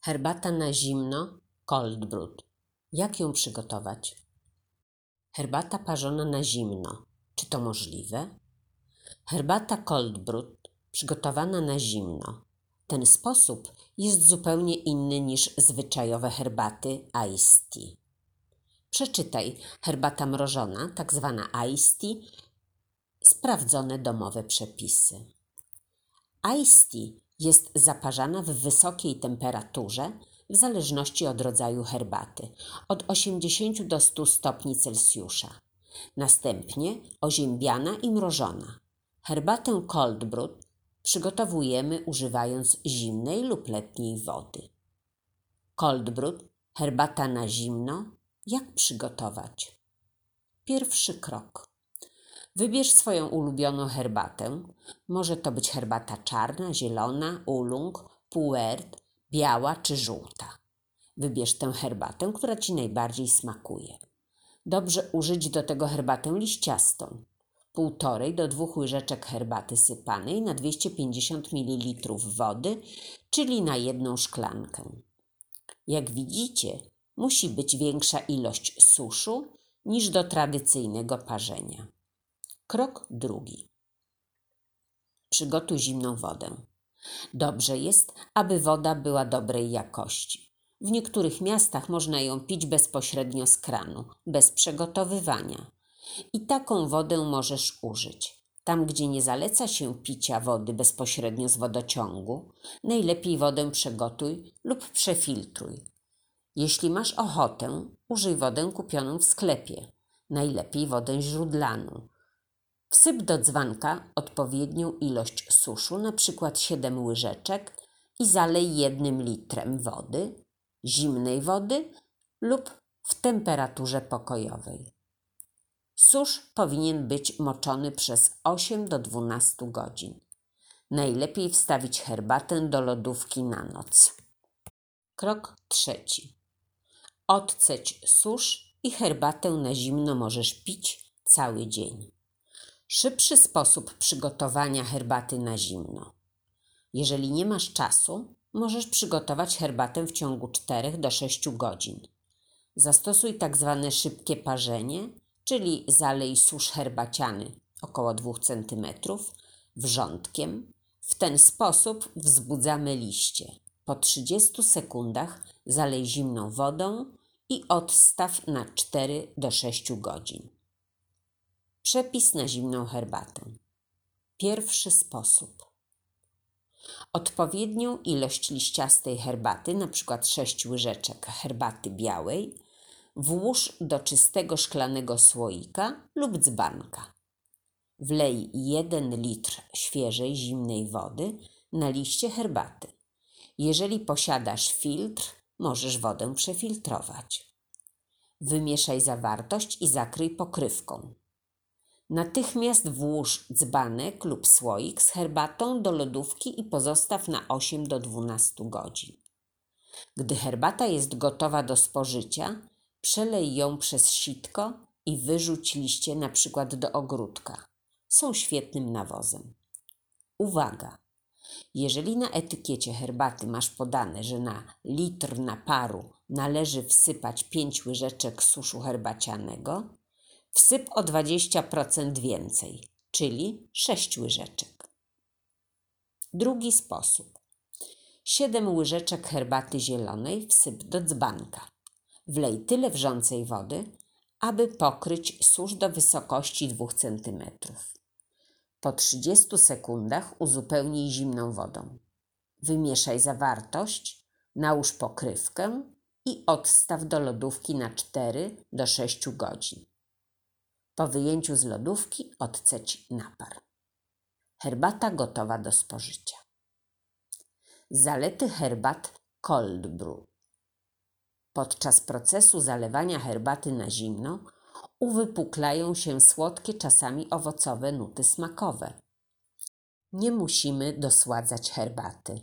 Herbata na zimno, cold brew. Jak ją przygotować? Herbata parzona na zimno. Czy to możliwe? Herbata cold brew przygotowana na zimno. Ten sposób jest zupełnie inny niż zwyczajowe herbaty iced tea. Przeczytaj herbata mrożona, tak zwana iced tea, sprawdzone domowe przepisy. Iced tea jest zaparzana w wysokiej temperaturze w zależności od rodzaju herbaty od 80 do 100 stopni Celsjusza. Następnie oziębiana i mrożona. Herbatę cold brew przygotowujemy używając zimnej lub letniej wody. Cold brew, herbata na zimno. Jak przygotować? Pierwszy krok. Wybierz swoją ulubioną herbatę. Może to być herbata czarna, zielona, ulung, puert, biała czy żółta. Wybierz tę herbatę, która Ci najbardziej smakuje. Dobrze użyć do tego herbatę liściastą. Półtorej do dwóch łyżeczek herbaty sypanej na 250 ml wody, czyli na jedną szklankę. Jak widzicie, musi być większa ilość suszu niż do tradycyjnego parzenia. Krok drugi. Przygotuj zimną wodę. Dobrze jest, aby woda była dobrej jakości. W niektórych miastach można ją pić bezpośrednio z kranu, bez przygotowywania. I taką wodę możesz użyć. Tam, gdzie nie zaleca się picia wody bezpośrednio z wodociągu, najlepiej wodę przegotuj lub przefiltruj. Jeśli masz ochotę, użyj wodę kupioną w sklepie, najlepiej wodę źródlaną Wsyp do dzbanka odpowiednią ilość suszu, np. 7 łyżeczek i zalej jednym litrem wody, zimnej wody lub w temperaturze pokojowej. Susz powinien być moczony przez 8 do 12 godzin. Najlepiej wstawić herbatę do lodówki na noc. Krok trzeci. Odceć susz i herbatę na zimno możesz pić cały dzień. Szybszy sposób przygotowania herbaty na zimno. Jeżeli nie masz czasu, możesz przygotować herbatę w ciągu 4 do 6 godzin. Zastosuj tak zwane szybkie parzenie, czyli zalej susz herbaciany około 2 cm wrzątkiem. W ten sposób wzbudzamy liście. Po 30 sekundach zalej zimną wodą i odstaw na 4 do 6 godzin. Przepis na zimną herbatę. Pierwszy sposób. Odpowiednią ilość liściastej herbaty, np. 6 łyżeczek herbaty białej, włóż do czystego szklanego słoika lub dzbanka. Wlej 1 litr świeżej, zimnej wody na liście herbaty. Jeżeli posiadasz filtr, możesz wodę przefiltrować. Wymieszaj zawartość i zakryj pokrywką. Natychmiast włóż dzbanek lub słoik z herbatą do lodówki i pozostaw na 8 do 12 godzin. Gdy herbata jest gotowa do spożycia, przelej ją przez sitko i wyrzuć liście na przykład do ogródka. Są świetnym nawozem. Uwaga! Jeżeli na etykiecie herbaty masz podane, że na litr naparu należy wsypać 5 łyżeczek suszu herbacianego, Wsyp o 20% więcej, czyli 6 łyżeczek. Drugi sposób. 7 łyżeczek herbaty zielonej wsyp do dzbanka. Wlej tyle wrzącej wody, aby pokryć susz do wysokości 2 cm. Po 30 sekundach uzupełnij zimną wodą. Wymieszaj zawartość, nałóż pokrywkę i odstaw do lodówki na 4 do 6 godzin. Po wyjęciu z lodówki odceć napar. Herbata gotowa do spożycia. Zalety herbat cold brew. Podczas procesu zalewania herbaty na zimno uwypuklają się słodkie, czasami owocowe nuty smakowe. Nie musimy dosładzać herbaty.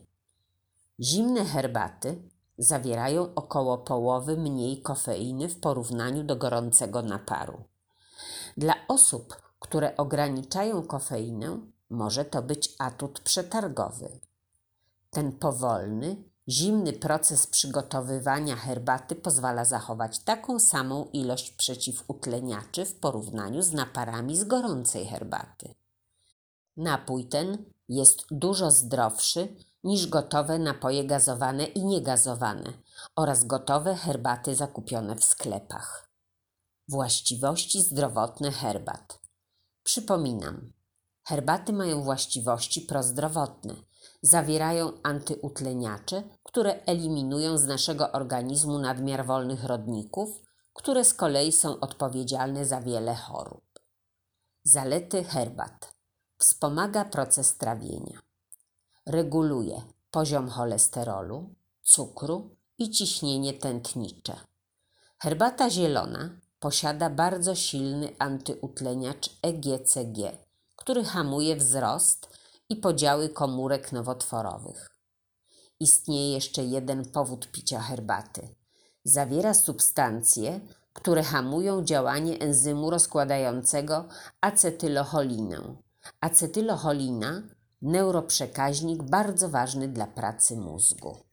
Zimne herbaty zawierają około połowy mniej kofeiny w porównaniu do gorącego naparu. Dla osób, które ograniczają kofeinę, może to być atut przetargowy. Ten powolny, Zimny proces przygotowywania herbaty pozwala zachować taką samą ilość przeciwutleniaczy w porównaniu z naparami z gorącej herbaty. Napój ten jest dużo zdrowszy niż gotowe napoje gazowane i niegazowane oraz gotowe herbaty zakupione w sklepach. Właściwości zdrowotne herbat. Przypominam, herbaty mają właściwości prozdrowotne. Zawierają antyutleniacze, które eliminują z naszego organizmu nadmiar wolnych rodników, które z kolei są odpowiedzialne za wiele chorób. Zalety herbat. Wspomaga proces trawienia. Reguluje poziom cholesterolu, cukru i ciśnienie tętnicze. Herbata zielona posiada bardzo silny antyutleniacz EGCG, który hamuje wzrost i podziały komórek nowotworowych. Istnieje jeszcze jeden powód picia herbaty. Zawiera substancje, które hamują działanie enzymu rozkładającego acetylocholinę. Acetylocholina neuroprzekaźnik bardzo ważny dla pracy mózgu.